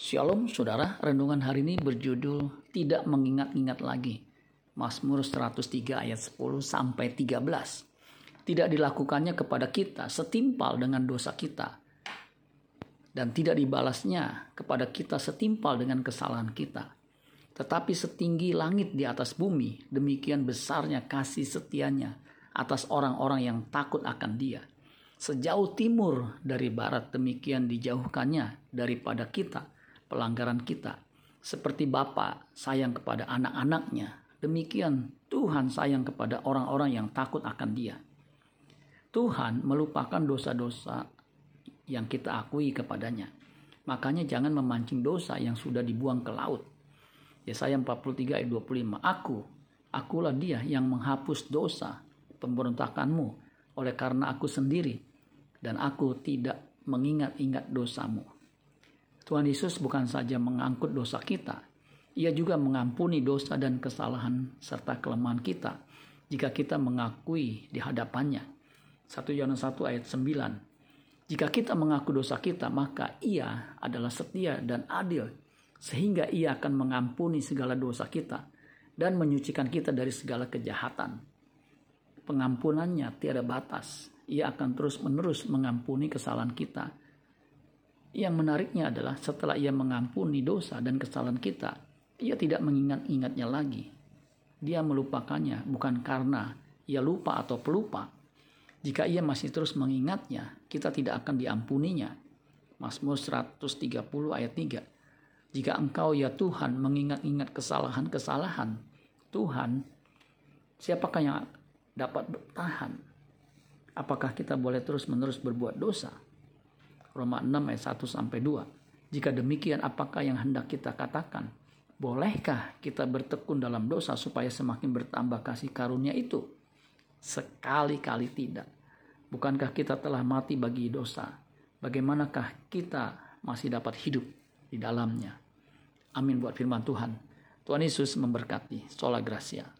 Shalom saudara, renungan hari ini berjudul Tidak mengingat-ingat lagi. Mazmur 103 ayat 10 sampai 13. Tidak dilakukannya kepada kita setimpal dengan dosa kita. Dan tidak dibalasnya kepada kita setimpal dengan kesalahan kita. Tetapi setinggi langit di atas bumi, demikian besarnya kasih setianya atas orang-orang yang takut akan dia. Sejauh timur dari barat demikian dijauhkannya daripada kita pelanggaran kita. Seperti Bapa sayang kepada anak-anaknya, demikian Tuhan sayang kepada orang-orang yang takut akan Dia. Tuhan melupakan dosa-dosa yang kita akui kepadanya. Makanya jangan memancing dosa yang sudah dibuang ke laut. Yesaya 43 ayat 25. Aku, akulah dia yang menghapus dosa pemberontakanmu oleh karena aku sendiri dan aku tidak mengingat-ingat dosamu. Tuhan Yesus bukan saja mengangkut dosa kita, ia juga mengampuni dosa dan kesalahan serta kelemahan kita jika kita mengakui di hadapannya. 1 Yohanes 1 ayat 9. Jika kita mengaku dosa kita, maka ia adalah setia dan adil sehingga ia akan mengampuni segala dosa kita dan menyucikan kita dari segala kejahatan. Pengampunannya tiada batas. Ia akan terus-menerus mengampuni kesalahan kita yang menariknya adalah setelah ia mengampuni dosa dan kesalahan kita, ia tidak mengingat-ingatnya lagi. Dia melupakannya bukan karena ia lupa atau pelupa. Jika ia masih terus mengingatnya, kita tidak akan diampuninya. Mazmur 130 ayat 3. Jika engkau ya Tuhan mengingat-ingat kesalahan-kesalahan Tuhan, siapakah yang dapat bertahan? Apakah kita boleh terus-menerus berbuat dosa? Roma 6 ayat 1 sampai 2. Jika demikian apakah yang hendak kita katakan? Bolehkah kita bertekun dalam dosa supaya semakin bertambah kasih karunia itu? Sekali-kali tidak. Bukankah kita telah mati bagi dosa? Bagaimanakah kita masih dapat hidup di dalamnya? Amin buat firman Tuhan. Tuhan Yesus memberkati. Sola Gracia.